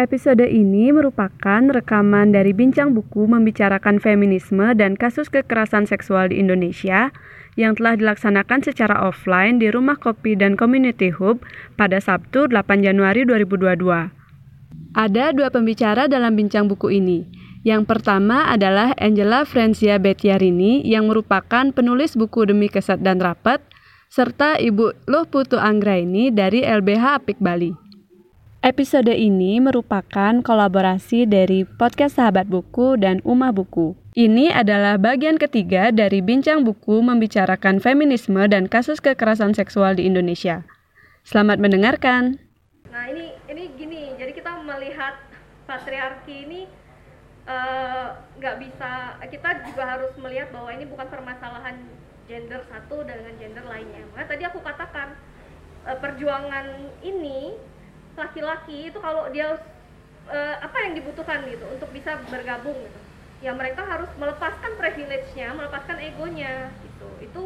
Episode ini merupakan rekaman dari bincang buku membicarakan feminisme dan kasus kekerasan seksual di Indonesia yang telah dilaksanakan secara offline di Rumah Kopi dan Community Hub pada Sabtu 8 Januari 2022. Ada dua pembicara dalam bincang buku ini. Yang pertama adalah Angela Francia Betiarini yang merupakan penulis buku Demi Kesat dan Rapat, serta Ibu Luh Putu Anggraini dari LBH Apik Bali. Episode ini merupakan kolaborasi dari podcast Sahabat Buku dan Umah Buku. Ini adalah bagian ketiga dari bincang buku membicarakan feminisme dan kasus kekerasan seksual di Indonesia. Selamat mendengarkan. Nah ini ini gini, jadi kita melihat patriarki ini eh, nggak uh, bisa, kita juga harus melihat bahwa ini bukan permasalahan gender satu dengan gender lainnya. Makanya tadi aku katakan uh, perjuangan ini laki-laki itu kalau dia uh, apa yang dibutuhkan gitu untuk bisa bergabung gitu, ya mereka harus melepaskan privilege-nya, melepaskan egonya gitu. Itu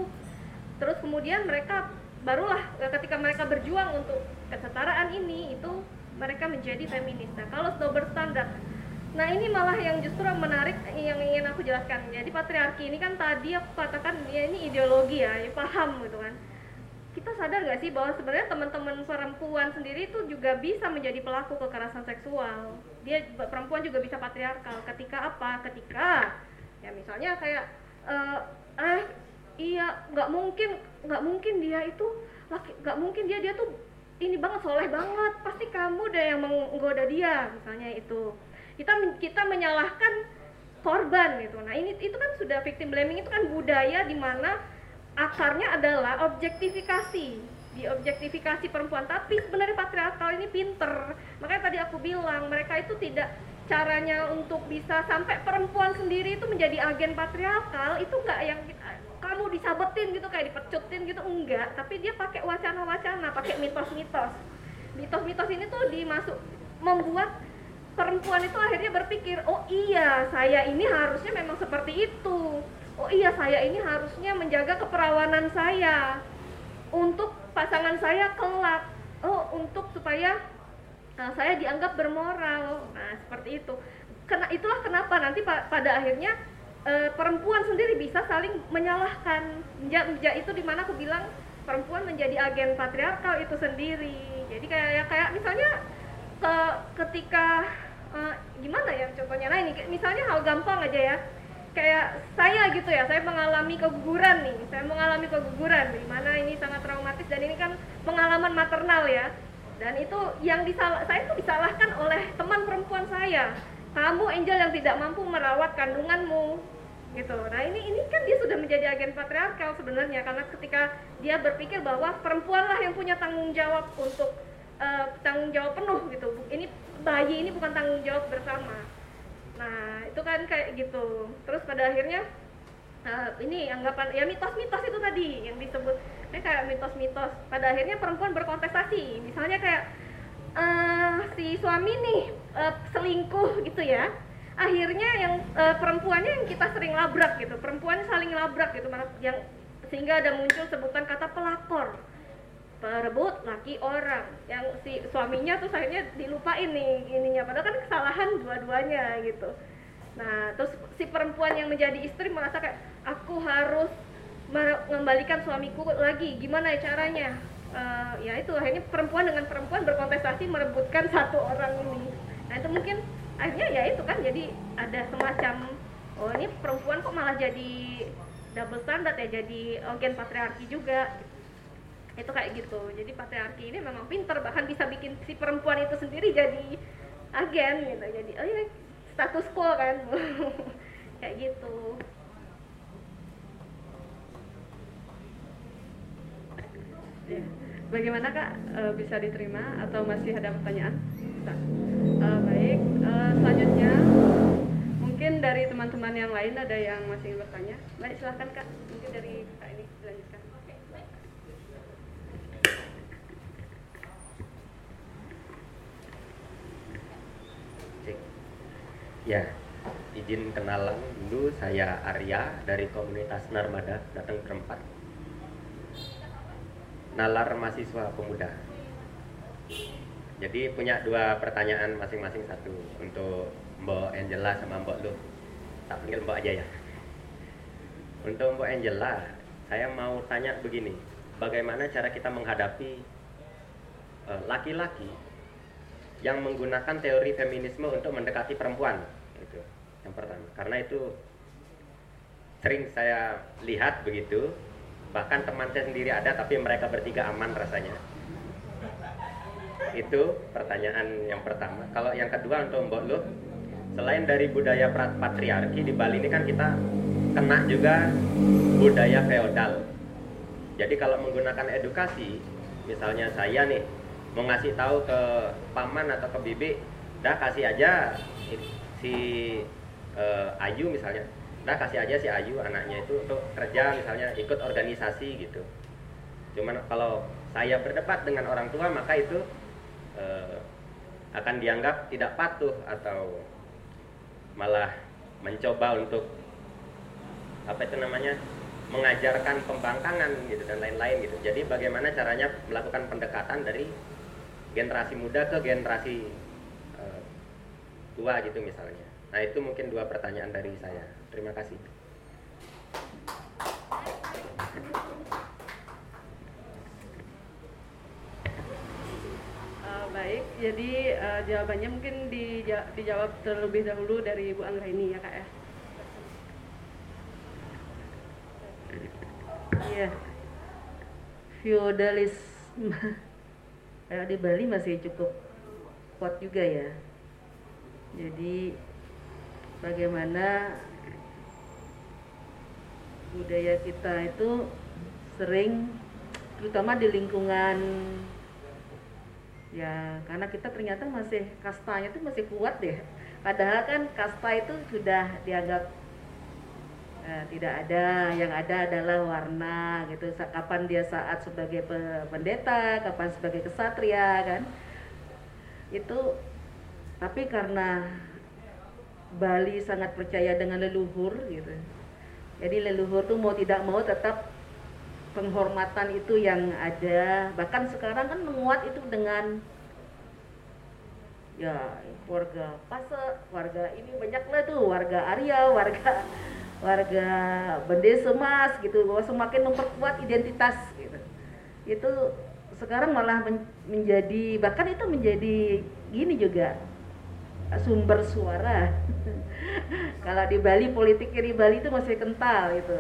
terus kemudian mereka barulah ketika mereka berjuang untuk kesetaraan ini itu mereka menjadi feminis. Nah, kalau double standar. Nah, ini malah yang justru menarik yang ingin aku jelaskan. Jadi patriarki ini kan tadi aku katakan dia ini ideologi ya, ya paham gitu kan. Kita sadar nggak sih bahwa sebenarnya teman-teman perempuan sendiri itu juga bisa menjadi pelaku kekerasan seksual. Dia perempuan juga bisa patriarkal. Ketika apa? Ketika ya misalnya kayak uh, eh iya nggak mungkin nggak mungkin dia itu laki nggak mungkin dia dia tuh ini banget soleh banget pasti kamu deh yang menggoda dia misalnya itu kita kita menyalahkan korban gitu nah ini itu kan sudah victim blaming itu kan budaya di mana akarnya adalah objektifikasi. Di objektifikasi perempuan. Tapi sebenarnya patriarkal ini pinter. Makanya tadi aku bilang mereka itu tidak caranya untuk bisa sampai perempuan sendiri itu menjadi agen patriarkal itu enggak yang kamu disabetin gitu kayak dipecutin gitu enggak. Tapi dia pakai wacana-wacana pakai mitos-mitos. Mitos-mitos ini tuh dimasuk membuat perempuan itu akhirnya berpikir oh iya saya ini harusnya memang seperti itu oh iya saya ini harusnya menjaga keperawanan saya. Untuk pasangan saya kelak. Oh untuk supaya uh, saya dianggap bermoral. Nah seperti itu. Kena, itulah kenapa nanti pa pada akhirnya e, perempuan sendiri bisa saling menyalahkan. Ja, ja, itu di mana aku bilang perempuan menjadi agen patriarkal itu sendiri. Jadi kayak ya, kayak misalnya ke, ketika e, gimana ya contohnya? Nah ini misalnya hal gampang aja ya kayak saya gitu ya saya mengalami keguguran nih saya mengalami keguguran di mana ini sangat traumatis dan ini kan pengalaman maternal ya dan itu yang disalah saya itu disalahkan oleh teman perempuan saya kamu Angel yang tidak mampu merawat kandunganmu gitu. Nah ini ini kan dia sudah menjadi agen patriarkal sebenarnya karena ketika dia berpikir bahwa perempuanlah yang punya tanggung jawab untuk uh, tanggung jawab penuh gitu. Ini bayi ini bukan tanggung jawab bersama. Nah itu kan kayak gitu. Terus pada akhirnya uh, ini anggapan ya mitos-mitos itu tadi yang disebut ini kayak mitos-mitos. Pada akhirnya perempuan berkontestasi. Misalnya kayak uh, si suami nih uh, selingkuh gitu ya akhirnya yang uh, perempuannya yang kita sering labrak gitu perempuan saling labrak gitu yang sehingga ada muncul sebutan kata pelakor perebut laki orang. Yang si suaminya tuh akhirnya dilupain nih ininya. Padahal kan kesalahan dua-duanya gitu. Nah terus si perempuan yang menjadi istri merasa kayak aku harus mengembalikan suamiku lagi. Gimana ya caranya? Uh, ya itu akhirnya perempuan dengan perempuan berkontestasi merebutkan satu orang ini. Nah itu mungkin akhirnya ya itu kan jadi ada semacam oh ini perempuan kok malah jadi double standard ya jadi agen patriarki juga itu kayak gitu. Jadi patriarki ini memang pinter bahkan bisa bikin si perempuan itu sendiri jadi agen gitu. Jadi oh ya status quo kan. Kayak gitu. Bagaimana kak? E, bisa diterima atau masih ada pertanyaan? Uh, baik, uh, selanjutnya mungkin dari teman-teman yang lain ada yang masih bertanya? Baik silahkan kak. Mungkin dari kak ini dilanjutkan Ya, izin kenalan dulu saya Arya dari komunitas Narmada datang berempat. Nalar mahasiswa pemuda. Jadi punya dua pertanyaan masing-masing satu untuk Mbak Angela sama Mbak Lu. Tak panggil Mbak aja ya. Untuk Mbak Angela, saya mau tanya begini, bagaimana cara kita menghadapi eh, laki-laki uh, yang menggunakan teori feminisme untuk mendekati perempuan itu yang pertama. Karena itu sering saya lihat begitu bahkan teman saya sendiri ada tapi mereka bertiga aman rasanya. Itu pertanyaan yang pertama. Kalau yang kedua untuk Mbok Lu selain dari budaya patriarki di Bali ini kan kita kena juga budaya feodal. Jadi kalau menggunakan edukasi misalnya saya nih mau ngasih tahu ke paman atau ke bibi dah kasih aja si uh, Ayu misalnya dah kasih aja si Ayu anaknya itu untuk kerja misalnya ikut organisasi gitu cuman kalau saya berdebat dengan orang tua maka itu uh, akan dianggap tidak patuh atau malah mencoba untuk apa itu namanya mengajarkan pembangkangan gitu dan lain-lain gitu. Jadi bagaimana caranya melakukan pendekatan dari generasi muda ke generasi uh, tua gitu misalnya. Nah itu mungkin dua pertanyaan dari saya. Terima kasih. Uh, baik, jadi uh, jawabannya mungkin dija dijawab terlebih dahulu dari Bu Anggraini ya kak ya. Iya, feudalisme kayak di Bali masih cukup kuat juga ya. Jadi bagaimana budaya kita itu sering terutama di lingkungan ya karena kita ternyata masih kastanya itu masih kuat deh. Padahal kan kasta itu sudah dianggap Nah, tidak ada, yang ada adalah warna gitu. Kapan dia saat sebagai pendeta, kapan sebagai kesatria kan. Itu tapi karena Bali sangat percaya dengan leluhur gitu. Jadi leluhur tuh mau tidak mau tetap penghormatan itu yang ada. Bahkan sekarang kan menguat itu dengan ya warga Pase, warga ini banyak lah tuh, warga Arya, warga warga Bende Semas gitu bahwa semakin memperkuat identitas gitu. Itu sekarang malah men menjadi bahkan itu menjadi gini juga sumber suara. Kalau di Bali politik di Bali itu masih kental itu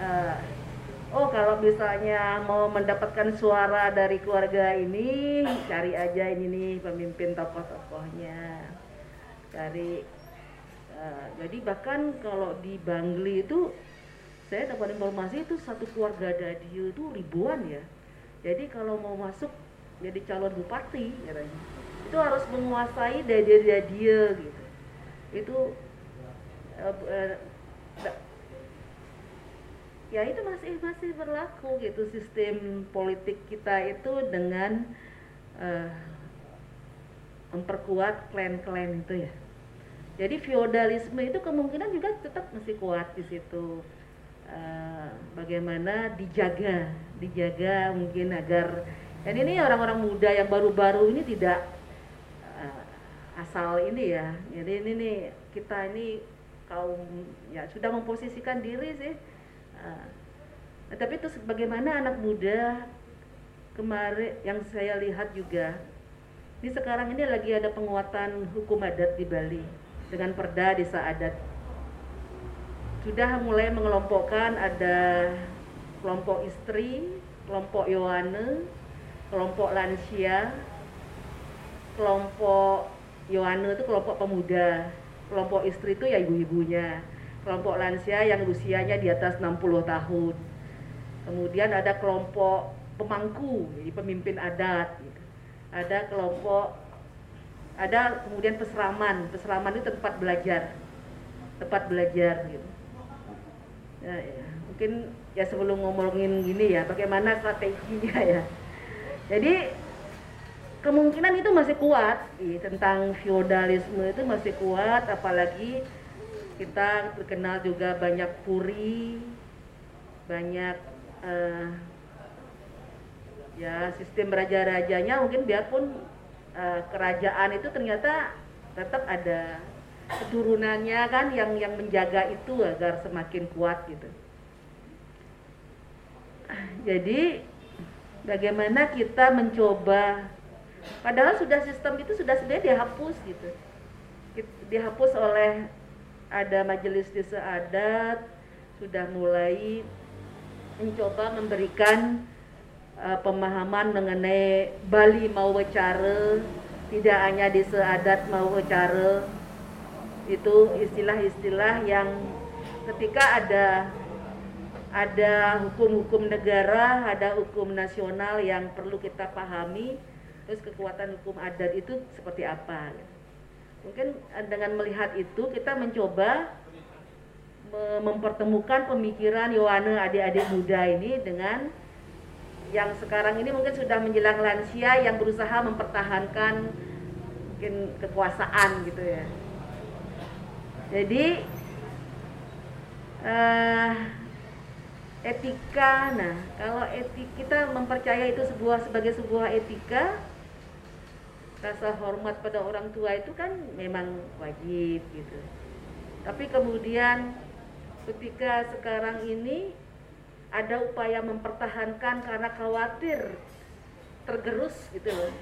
uh, oh kalau misalnya mau mendapatkan suara dari keluarga ini cari aja ini nih pemimpin tokoh-tokohnya. Cari Eh, jadi bahkan kalau di Bangli itu saya dapat informasi itu satu keluarga Dadio itu ribuan ya. Jadi kalau mau masuk jadi calon bupati katanya itu harus menguasai Dadio gitu. Itu uh, uh, ya itu masih masih berlaku gitu sistem politik kita itu dengan uh, memperkuat klan-klan itu ya jadi feodalisme itu kemungkinan juga tetap masih kuat di situ. Uh, bagaimana dijaga, dijaga mungkin agar dan ini orang-orang muda yang baru-baru ini tidak uh, asal ini ya. Jadi ini nih kita ini kaum ya sudah memposisikan diri sih. Nah, tapi itu bagaimana anak muda kemarin yang saya lihat juga ini sekarang ini lagi ada penguatan hukum adat di Bali dengan perda desa adat sudah mulai mengelompokkan ada kelompok istri, kelompok Yohane, kelompok lansia, kelompok Yohane itu kelompok pemuda, kelompok istri itu ya ibu-ibunya, kelompok lansia yang usianya di atas 60 tahun. Kemudian ada kelompok pemangku, jadi pemimpin adat. Gitu. Ada kelompok ada kemudian peseraman. Peseraman itu tempat belajar. Tempat belajar gitu. Ya, ya. mungkin ya sebelum ngomongin gini ya bagaimana strateginya ya. Jadi kemungkinan itu masih kuat iya, tentang feodalisme itu masih kuat apalagi kita terkenal juga banyak puri banyak uh, ya sistem raja-rajanya mungkin biarpun uh, kerajaan itu ternyata tetap ada keturunannya kan yang yang menjaga itu agar semakin kuat gitu. Jadi bagaimana kita mencoba padahal sudah sistem itu sudah sebenarnya dihapus gitu. Dihapus oleh ada majelis desa adat sudah mulai mencoba memberikan uh, pemahaman mengenai Bali mau cara tidak hanya di seadat mau cara itu istilah-istilah yang ketika ada ada hukum-hukum negara, ada hukum nasional yang perlu kita pahami, terus kekuatan hukum adat itu seperti apa. Mungkin dengan melihat itu kita mencoba mempertemukan pemikiran Yohana adik-adik muda ini dengan yang sekarang ini mungkin sudah menjelang lansia yang berusaha mempertahankan mungkin kekuasaan gitu ya. Jadi uh, etika, nah kalau etik kita mempercaya itu sebuah sebagai sebuah etika, rasa hormat pada orang tua itu kan memang wajib gitu. Tapi kemudian ketika sekarang ini ada upaya mempertahankan karena khawatir tergerus gitu loh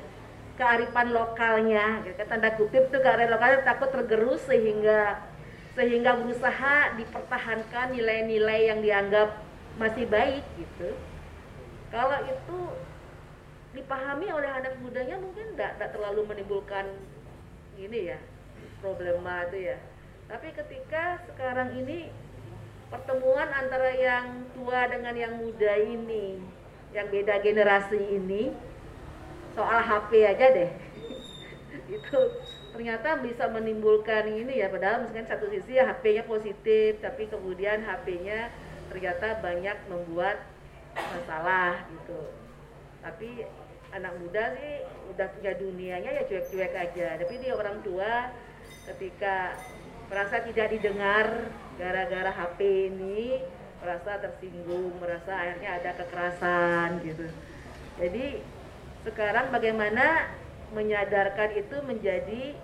kearifan lokalnya gitu. tanda kutip tuh kearifan lokalnya takut tergerus sehingga sehingga berusaha dipertahankan nilai-nilai yang dianggap masih baik gitu kalau itu dipahami oleh anak mudanya mungkin tidak terlalu menimbulkan ini ya problema itu ya tapi ketika sekarang ini pertemuan antara yang tua dengan yang muda ini, yang beda generasi ini, soal HP aja deh. itu ternyata bisa menimbulkan ini ya padahal misalkan satu sisi ya HP-nya positif tapi kemudian HP-nya ternyata banyak membuat masalah gitu tapi anak muda sih udah punya dunianya ya cuek-cuek aja tapi dia orang tua ketika merasa tidak didengar gara-gara HP ini merasa tersinggung, merasa akhirnya ada kekerasan gitu. Jadi sekarang bagaimana menyadarkan itu menjadi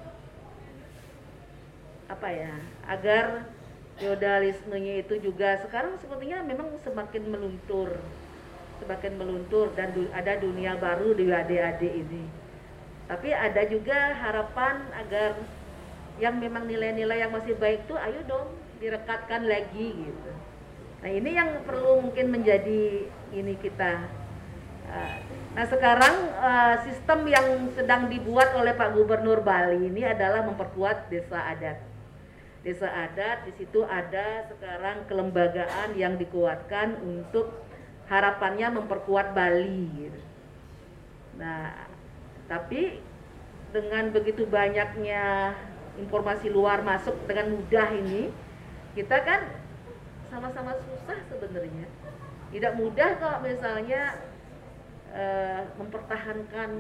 apa ya agar feodalismenya itu juga sekarang sepertinya memang semakin meluntur semakin meluntur dan ada dunia baru di adik-adik ini tapi ada juga harapan agar yang memang nilai-nilai yang masih baik tuh ayo dong direkatkan lagi gitu. Nah ini yang perlu mungkin menjadi ini kita. Ah, nah sekarang ah, sistem yang sedang dibuat oleh Pak Gubernur Bali ini adalah memperkuat desa adat. Desa adat di situ ada sekarang kelembagaan yang dikuatkan untuk harapannya memperkuat Bali. Nah tapi dengan begitu banyaknya informasi luar masuk dengan mudah ini kita kan sama-sama susah sebenarnya. Tidak mudah kalau misalnya uh, mempertahankan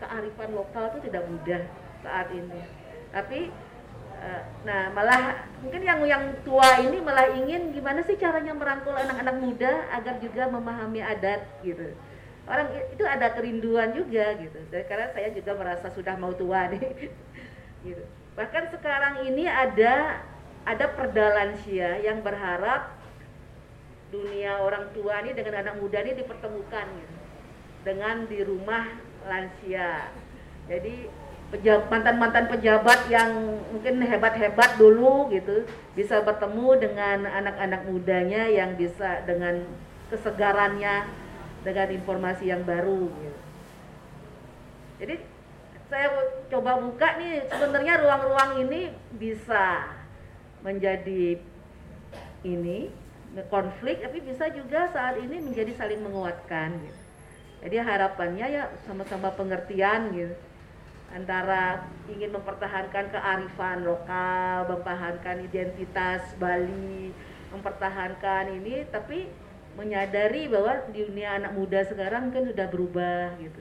kearifan lokal itu tidak mudah saat ini. Tapi uh, nah malah mungkin yang yang tua ini malah ingin gimana sih caranya merangkul anak-anak muda agar juga memahami adat gitu. Orang itu ada kerinduan juga gitu. Karena saya juga merasa sudah mau tua nih gitu Bahkan sekarang ini ada ada perda lansia yang berharap dunia orang tua ini dengan anak muda ini dipertemukan gitu. dengan di rumah lansia. Jadi mantan-mantan pejabat yang mungkin hebat-hebat dulu gitu bisa bertemu dengan anak-anak mudanya yang bisa dengan kesegarannya dengan informasi yang baru gitu. Jadi saya coba buka nih sebenarnya ruang-ruang ini bisa menjadi ini konflik tapi bisa juga saat ini menjadi saling menguatkan gitu. Jadi harapannya ya sama-sama pengertian gitu. antara ingin mempertahankan kearifan lokal, mempertahankan identitas Bali, mempertahankan ini, tapi menyadari bahwa di dunia anak muda sekarang kan sudah berubah gitu.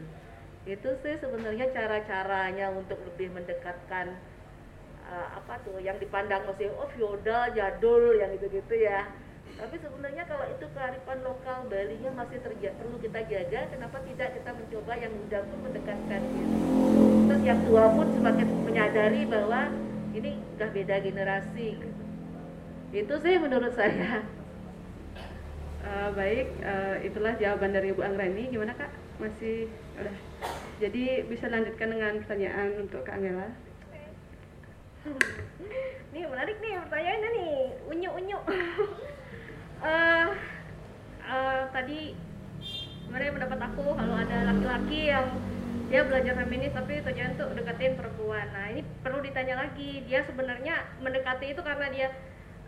Itu sih sebenarnya cara-caranya untuk lebih mendekatkan uh, apa tuh yang dipandang masih oh feodal, jadul yang gitu-gitu ya. Tapi sebenarnya kalau itu kearifan lokal Bali-nya masih terjaga perlu kita jaga kenapa tidak kita mencoba yang muda pun mendekatkan gitu. Terus yang tua pun semakin menyadari bahwa ini udah beda generasi gitu. itu sih menurut saya. Uh, baik uh, itulah jawaban dari Bu Anggreni. Gimana kak masih udah. Jadi bisa lanjutkan dengan pertanyaan untuk Kak Angela. Nih menarik nih pertanyaannya nih. Unyu unyu uh, uh, tadi sebenarnya pendapat aku kalau ada laki-laki yang dia belajar feminis tapi tujuan untuk deketin perempuan. Nah ini perlu ditanya lagi. Dia sebenarnya mendekati itu karena dia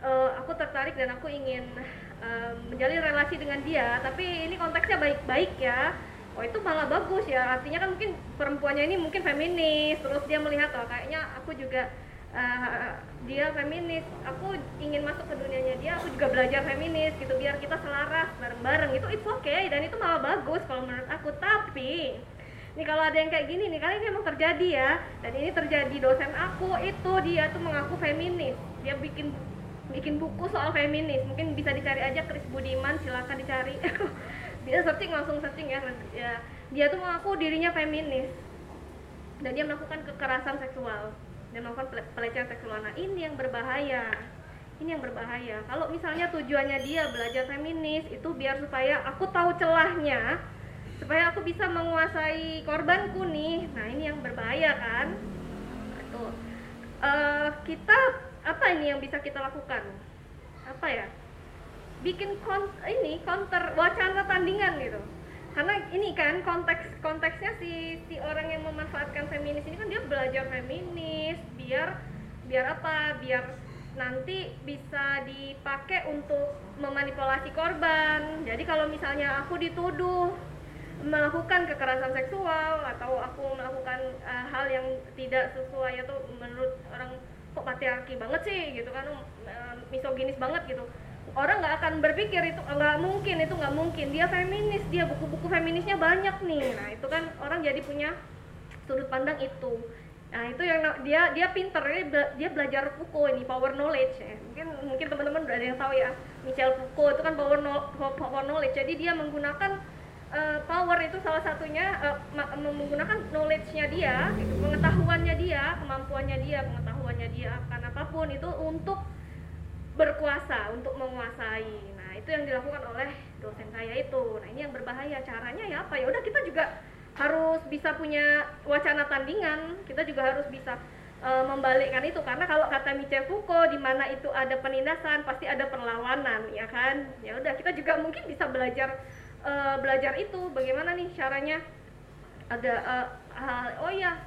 uh, aku tertarik dan aku ingin uh, menjalin relasi dengan dia. Tapi ini konteksnya baik-baik ya oh itu malah bagus ya. Artinya kan mungkin perempuannya ini mungkin feminis. Terus dia melihat oh kayaknya aku juga uh, dia feminis. Aku ingin masuk ke dunianya dia aku juga belajar feminis gitu biar kita selaras bareng-bareng. Itu it's okay. Dan itu malah bagus kalau menurut aku. Tapi nih kalau ada yang kayak gini nih kali ini emang terjadi ya. Dan ini terjadi dosen aku itu dia tuh mengaku feminis. Dia bikin bikin buku soal feminis. Mungkin bisa dicari aja Chris Budiman. Silahkan dicari dia searching langsung searching ya. ya dia tuh mengaku dirinya feminis. Dan dia melakukan kekerasan seksual. Dan melakukan pelecehan seksual. Anak ini yang berbahaya. Ini yang berbahaya. Kalau misalnya tujuannya dia belajar feminis itu biar supaya aku tahu celahnya supaya aku bisa menguasai korbanku nih. Nah ini yang berbahaya kan? Itu uh, kita apa ini yang bisa kita lakukan? Apa ya bikin kon ini counter wacana tandingan gitu. Karena ini kan konteks konteksnya si si orang yang memanfaatkan feminis ini kan dia belajar feminis biar biar apa biar nanti bisa dipakai untuk memanipulasi korban. Jadi kalau misalnya aku dituduh melakukan kekerasan seksual atau aku melakukan uh, hal yang tidak sesuai atau menurut orang kok patriarki banget sih? gitu kan uh, misoginis banget gitu orang nggak akan berpikir itu nggak mungkin itu nggak mungkin. Dia feminis dia buku-buku feminisnya banyak nih. Nah itu kan orang jadi punya sudut pandang itu. Nah itu yang dia dia pinter dia, belajar Foucault ini power knowledge. Ya. mungkin mungkin teman-teman udah ada yang tahu ya Michel Foucault itu kan power power knowledge. Jadi dia menggunakan uh, power itu salah satunya uh, menggunakan knowledge-nya dia gitu, pengetahuannya dia kemampuannya dia pengetahuannya dia akan apa pun itu untuk berkuasa untuk menguasai. Nah, itu yang dilakukan oleh dosen saya itu. Nah, ini yang berbahaya. Caranya ya apa? Ya udah kita juga harus bisa punya wacana tandingan. Kita juga harus bisa uh, membalikkan itu karena kalau kata Michel Foucault di mana itu ada penindasan, pasti ada perlawanan, ya kan? Ya udah kita juga mungkin bisa belajar uh, belajar itu bagaimana nih caranya ada uh, uh, oh ya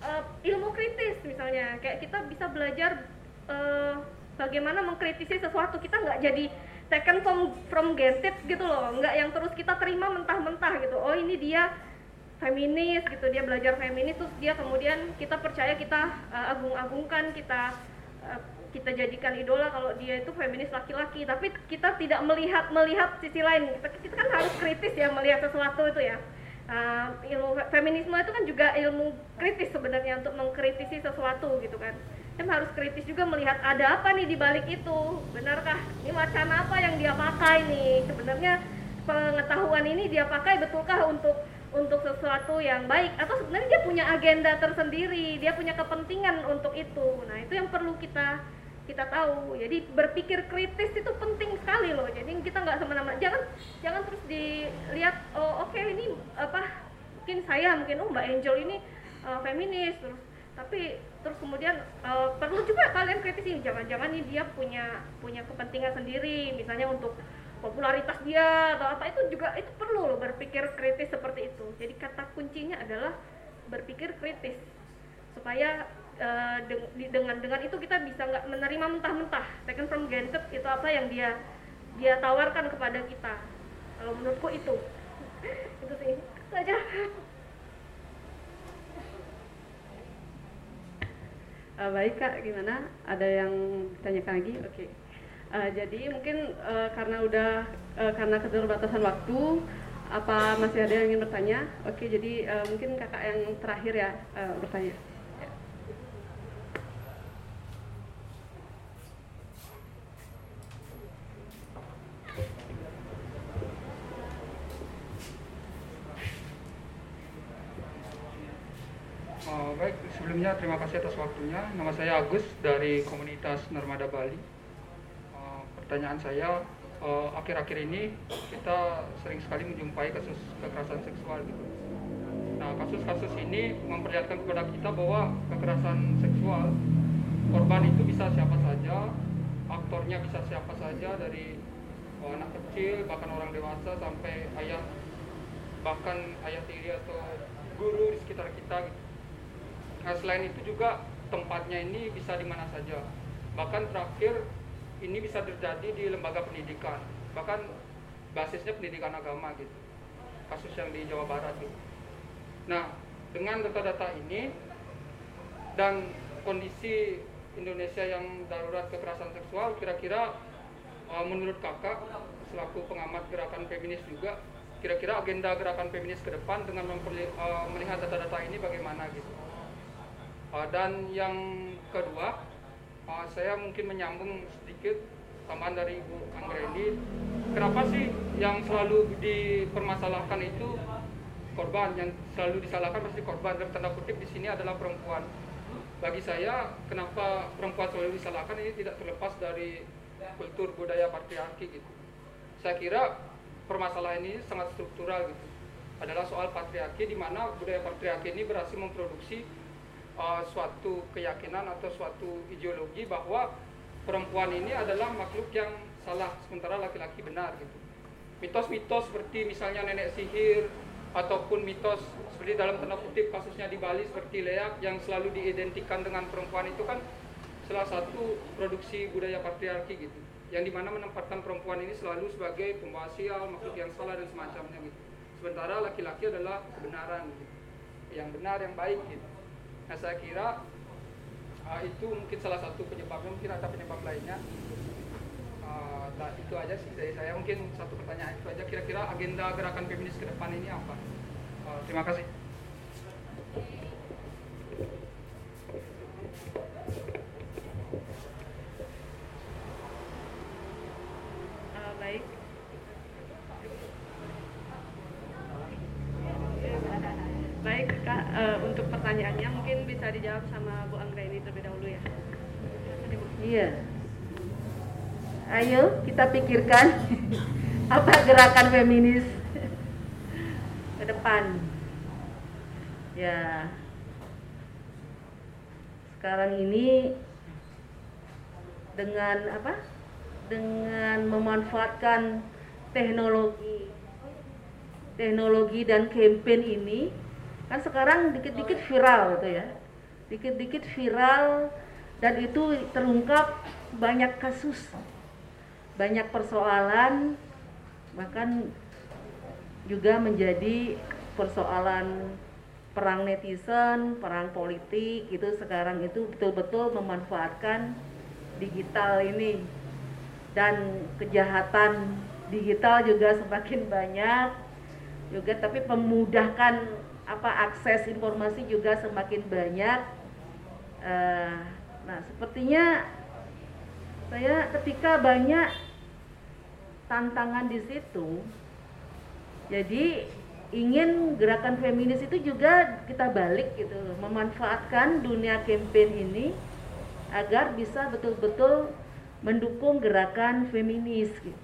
uh, ilmu kritis misalnya kayak kita bisa belajar uh, bagaimana mengkritisi sesuatu? Kita nggak jadi taken from from granted gitu loh. Nggak yang terus kita terima mentah-mentah gitu. Oh ini dia feminis gitu. Dia belajar feminis terus dia kemudian kita percaya kita uh, agung-agungkan kita uh, kita jadikan idola kalau dia itu feminis laki-laki. Tapi kita tidak melihat melihat sisi lain. Kita, kita kan harus kritis ya melihat sesuatu itu ya uh, ilmu feminisme itu kan juga ilmu kritis sebenarnya untuk mengkritisi sesuatu gitu kan. Em harus kritis juga melihat ada apa nih di balik itu. Benarkah ini wacana apa yang dia pakai nih? Sebenarnya pengetahuan ini dia pakai betulkah untuk untuk sesuatu yang baik? Atau sebenarnya dia punya agenda tersendiri dia punya kepentingan untuk itu. Nah itu yang perlu kita kita tahu. Jadi berpikir kritis itu penting sekali loh. Jadi kita nggak semena-mena jangan jangan terus dilihat oh oke okay, ini apa mungkin saya mungkin oh mbak Angel ini uh, feminis terus. Tapi terus kemudian uh, perlu juga kalian kritisi jangan-jangan nih dia punya punya kepentingan sendiri misalnya untuk popularitas dia atau apa itu juga itu perlu loh berpikir kritis seperti itu. Jadi kata kuncinya adalah berpikir kritis supaya uh, dengan dengan itu kita bisa nggak menerima mentah-mentah second from granted itu apa yang dia dia tawarkan kepada kita kalau menurutku itu itu sih saja Uh, baik kak, gimana? Ada yang ditanyakan lagi? Oke. Okay. Uh, jadi mungkin uh, karena udah uh, karena keterbatasan waktu, apa masih ada yang ingin bertanya? Oke, jadi uh, mungkin kakak yang terakhir ya uh, bertanya. Uh, baik, sebelumnya terima kasih atas waktunya. Nama saya Agus dari komunitas Narmada Bali. Uh, pertanyaan saya, eh, akhir-akhir uh, ini kita sering sekali menjumpai kasus kekerasan seksual. Gitu. Nah, kasus-kasus ini memperlihatkan kepada kita bahwa kekerasan seksual korban itu bisa siapa saja, aktornya bisa siapa saja dari uh, anak kecil bahkan orang dewasa sampai ayah bahkan ayah tiri atau guru di sekitar kita gitu Nah selain itu juga tempatnya ini bisa di mana saja. Bahkan terakhir ini bisa terjadi di lembaga pendidikan, bahkan basisnya pendidikan agama gitu. Kasus yang di Jawa Barat gitu. Nah dengan data-data ini dan kondisi Indonesia yang darurat kekerasan seksual, kira-kira uh, menurut kakak selaku pengamat gerakan feminis juga, kira-kira agenda gerakan feminis ke depan dengan uh, melihat data-data ini bagaimana gitu? Dan yang kedua, uh, saya mungkin menyambung sedikit tambahan dari Ibu Anggreni. Kenapa sih yang selalu dipermasalahkan itu korban, yang selalu disalahkan pasti korban dalam tanda kutip di sini adalah perempuan. Bagi saya, kenapa perempuan selalu disalahkan ini tidak terlepas dari kultur budaya patriarki gitu. Saya kira permasalahan ini sangat struktural gitu. Adalah soal patriarki di mana budaya patriarki ini berhasil memproduksi uh, suatu keyakinan atau suatu ideologi bahwa perempuan ini adalah makhluk yang salah sementara laki-laki benar gitu. Mitos-mitos seperti misalnya nenek sihir ataupun mitos seperti dalam tanda kutip kasusnya di Bali seperti leak yang selalu diidentikan dengan perempuan itu kan salah satu produksi budaya patriarki gitu yang di mana menempatkan perempuan ini selalu sebagai pembawa sial, makhluk yang salah dan semacamnya gitu. Sementara laki-laki adalah kebenaran gitu. Yang benar, yang baik gitu. Nah saya kira uh, itu mungkin salah satu penyebabnya, mungkin ada penyebab lainnya. Uh, nah, itu aja sih dari saya. Mungkin satu pertanyaan itu aja. Kira-kira agenda gerakan feminis ke depan ini apa? Uh, terima kasih. uh, untuk pertanyaannya mungkin bisa dijawab sama Bu Anggra ini terlebih dahulu ya. Iya. Ayo kita pikirkan apa gerakan feminis ke depan. Ya. Sekarang ini dengan apa? Dengan memanfaatkan teknologi teknologi dan campaign ini kan sekarang dikit-dikit viral gitu ya dikit-dikit viral dan itu terungkap banyak kasus banyak persoalan bahkan juga menjadi persoalan perang netizen, perang politik itu sekarang itu betul-betul memanfaatkan digital ini dan kejahatan digital juga semakin banyak juga tapi memudahkan apa akses informasi juga semakin banyak. Uh, nah, sepertinya saya ketika banyak tantangan di situ, jadi ingin gerakan feminis itu juga kita balik gitu, memanfaatkan dunia campaign ini agar bisa betul-betul mendukung gerakan feminis, gitu.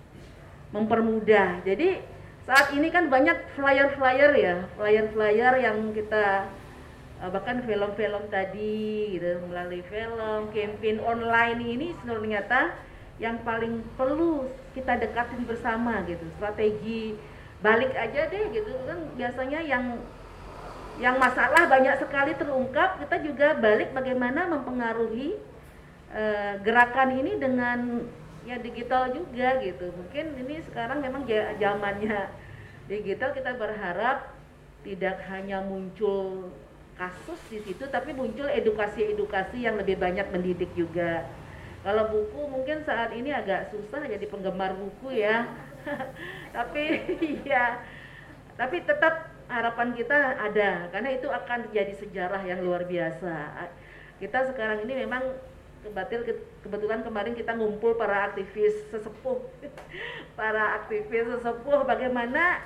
mempermudah. Jadi saat ini kan banyak flyer-flyer ya, flyer-flyer yang kita bahkan film-film tadi gitu melalui film, campaign online ini ternyata yang paling perlu kita dekatin bersama gitu. Strategi balik aja deh gitu kan biasanya yang yang masalah banyak sekali terungkap, kita juga balik bagaimana mempengaruhi uh, gerakan ini dengan ya digital juga gitu mungkin ini sekarang memang zamannya digital kita berharap tidak hanya muncul kasus di situ tapi muncul edukasi-edukasi yang lebih banyak mendidik juga. Kalau buku mungkin saat ini agak susah jadi penggemar buku ya. Tapi ya tapi tetap harapan kita ada karena itu akan jadi sejarah yang luar biasa. Kita sekarang ini memang kebetul kebetulan kemarin kita ngumpul para aktivis sesepuh. Para aktivis sesepuh bagaimana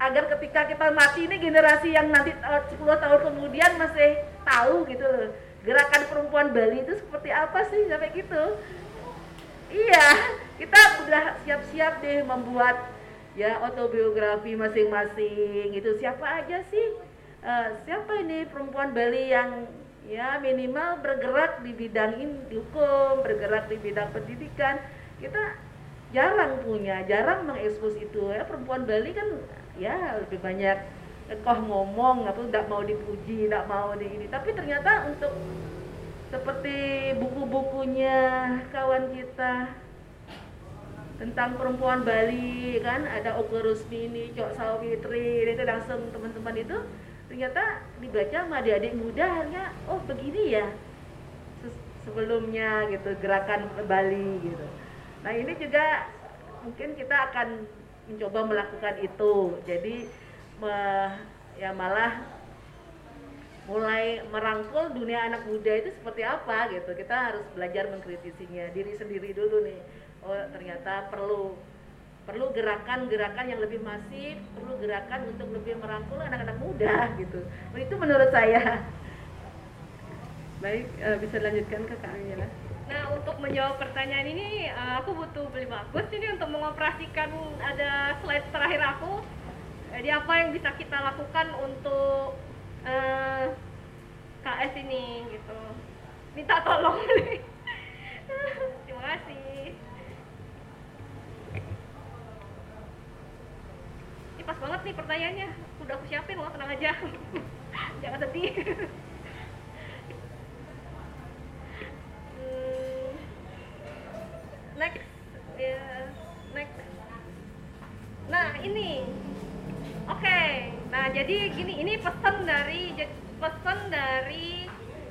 agar ketika kita mati ini generasi yang nanti 10 tahun kemudian masih tahu gitu loh gerakan perempuan Bali itu seperti apa sih sampai gitu. Iya kita udah siap-siap deh membuat ya autobiografi masing-masing itu siapa aja sih uh, siapa ini perempuan Bali yang ya minimal bergerak di bidang hukum bergerak di bidang pendidikan? Kita jarang punya jarang mengekspos itu. Ya perempuan Bali kan ya lebih banyak koh ngomong apa tidak mau dipuji tidak mau di ini. Tapi ternyata untuk seperti buku-bukunya kawan kita tentang perempuan Bali kan ada Ogo Rusmini, Cok Sawitri itu langsung teman-teman itu ternyata dibaca sama adik-adik muda hanya oh begini ya sebelumnya gitu gerakan Bali gitu. Nah ini juga mungkin kita akan mencoba melakukan itu. Jadi me, ya malah mulai merangkul dunia anak muda itu seperti apa gitu. Kita harus belajar mengkritisinya. Diri sendiri dulu nih. Oh ternyata perlu perlu gerakan-gerakan yang lebih masif perlu gerakan untuk lebih merangkul anak-anak muda gitu. Itu menurut saya. Baik uh, bisa dilanjutkan ke Kak Angela Nah, untuk menjawab pertanyaan ini, uh, aku butuh beli bagus ini untuk mengoperasikan ada slide terakhir aku. Jadi apa yang bisa kita lakukan untuk uh, eh, KS ini gitu. Minta tolong. Terima kasih. Ini pas banget nih pertanyaannya. Udah aku siapin, mau tenang aja. Jangan sedih. next next nah ini. Oke. Okay. nah jadi gini ini pesan dari pesan dari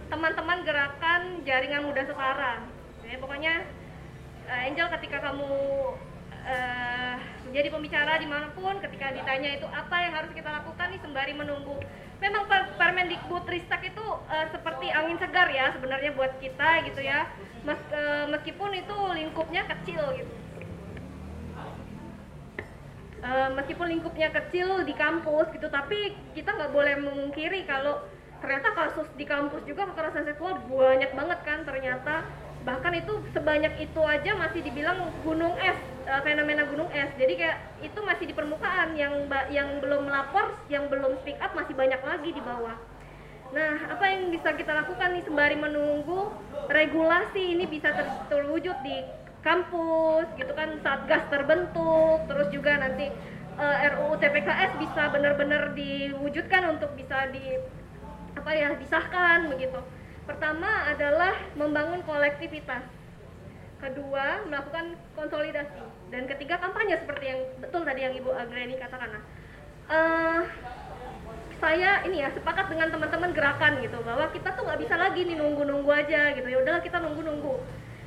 teman-teman gerakan jaringan muda setara ya, pokoknya uh, Angel ketika kamu uh, menjadi pembicara di mana pun ketika ditanya itu apa yang harus kita lakukan nih sembari menunggu. Memang Permendikbud Ristek itu uh, seperti angin segar ya sebenarnya buat kita gitu ya Mes, uh, meskipun itu lingkupnya kecil gitu. Uh, meskipun lingkupnya kecil di kampus gitu tapi kita nggak boleh memungkiri kalau ternyata kasus di kampus juga kekerasan seksual banyak banget kan ternyata. Bahkan itu sebanyak itu aja masih dibilang gunung es uh, fenomena gunung es. Jadi kayak itu masih di permukaan yang yang belum melapor yang belum speak up masih banyak lagi di bawah nah apa yang bisa kita lakukan nih sembari menunggu regulasi ini bisa ter terwujud di kampus gitu kan saat gas terbentuk terus juga nanti uh, eh, RUU TPKS bisa benar-benar diwujudkan untuk bisa di apa ya disahkan begitu Pertama adalah membangun kolektivitas. Kedua, melakukan konsolidasi. Dan ketiga, kampanye seperti yang betul tadi yang Ibu Agreni katakan. Uh, saya ini ya sepakat dengan teman-teman gerakan gitu bahwa kita tuh nggak bisa lagi nih nunggu-nunggu aja gitu. Ya udahlah kita nunggu-nunggu.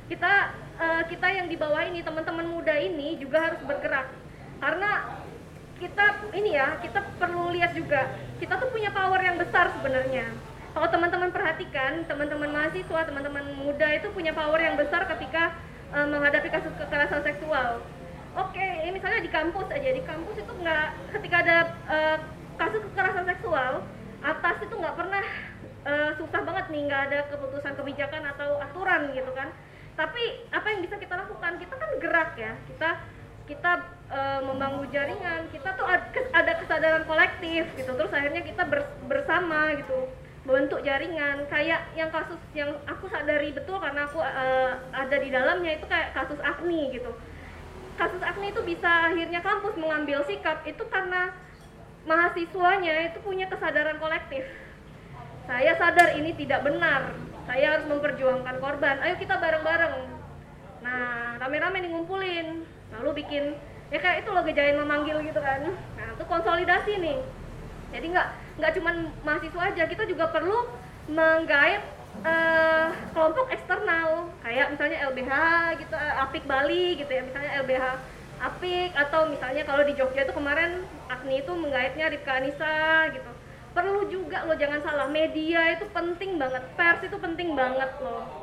Kita uh, kita yang di bawah ini teman-teman muda ini juga harus bergerak. Karena kita ini ya kita perlu lihat juga kita tuh punya power yang besar sebenarnya. Kalau teman-teman perhatikan teman-teman mahasiswa teman-teman muda itu punya power yang besar ketika uh, menghadapi kasus kekerasan seksual. Oke okay, misalnya di kampus aja di kampus itu nggak ketika ada uh, kasus kekerasan seksual atas itu nggak pernah uh, susah banget nih nggak ada keputusan kebijakan atau aturan gitu kan. Tapi apa yang bisa kita lakukan? Kita kan gerak ya. Kita kita e, membangun jaringan. Kita tuh ada kesadaran kolektif gitu. Terus akhirnya kita bersama gitu. Membentuk jaringan. Kayak yang kasus yang aku sadari betul karena aku uh, ada di dalamnya itu kayak kasus Agni gitu. Kasus Agni itu bisa akhirnya kampus mengambil sikap itu karena mahasiswanya itu punya kesadaran kolektif. Saya sadar ini tidak benar. Saya harus memperjuangkan korban. Ayo kita bareng-bareng. Nah rame-rame nih ngumpulin. Lalu bikin ya kayak itu loh gejayan memanggil gitu kan. Nah itu konsolidasi nih. Jadi nggak nggak cuman mahasiswa aja. Kita juga perlu menggait eh, kelompok eksternal. Kayak misalnya LBH gitu eh, Apik Bali gitu ya. Misalnya LBH Apik atau misalnya kalau di Jogja itu kemarin Agni itu menggaitnya Rifka Anissa gitu. Perlu juga loh jangan salah media itu penting banget pers itu penting banget loh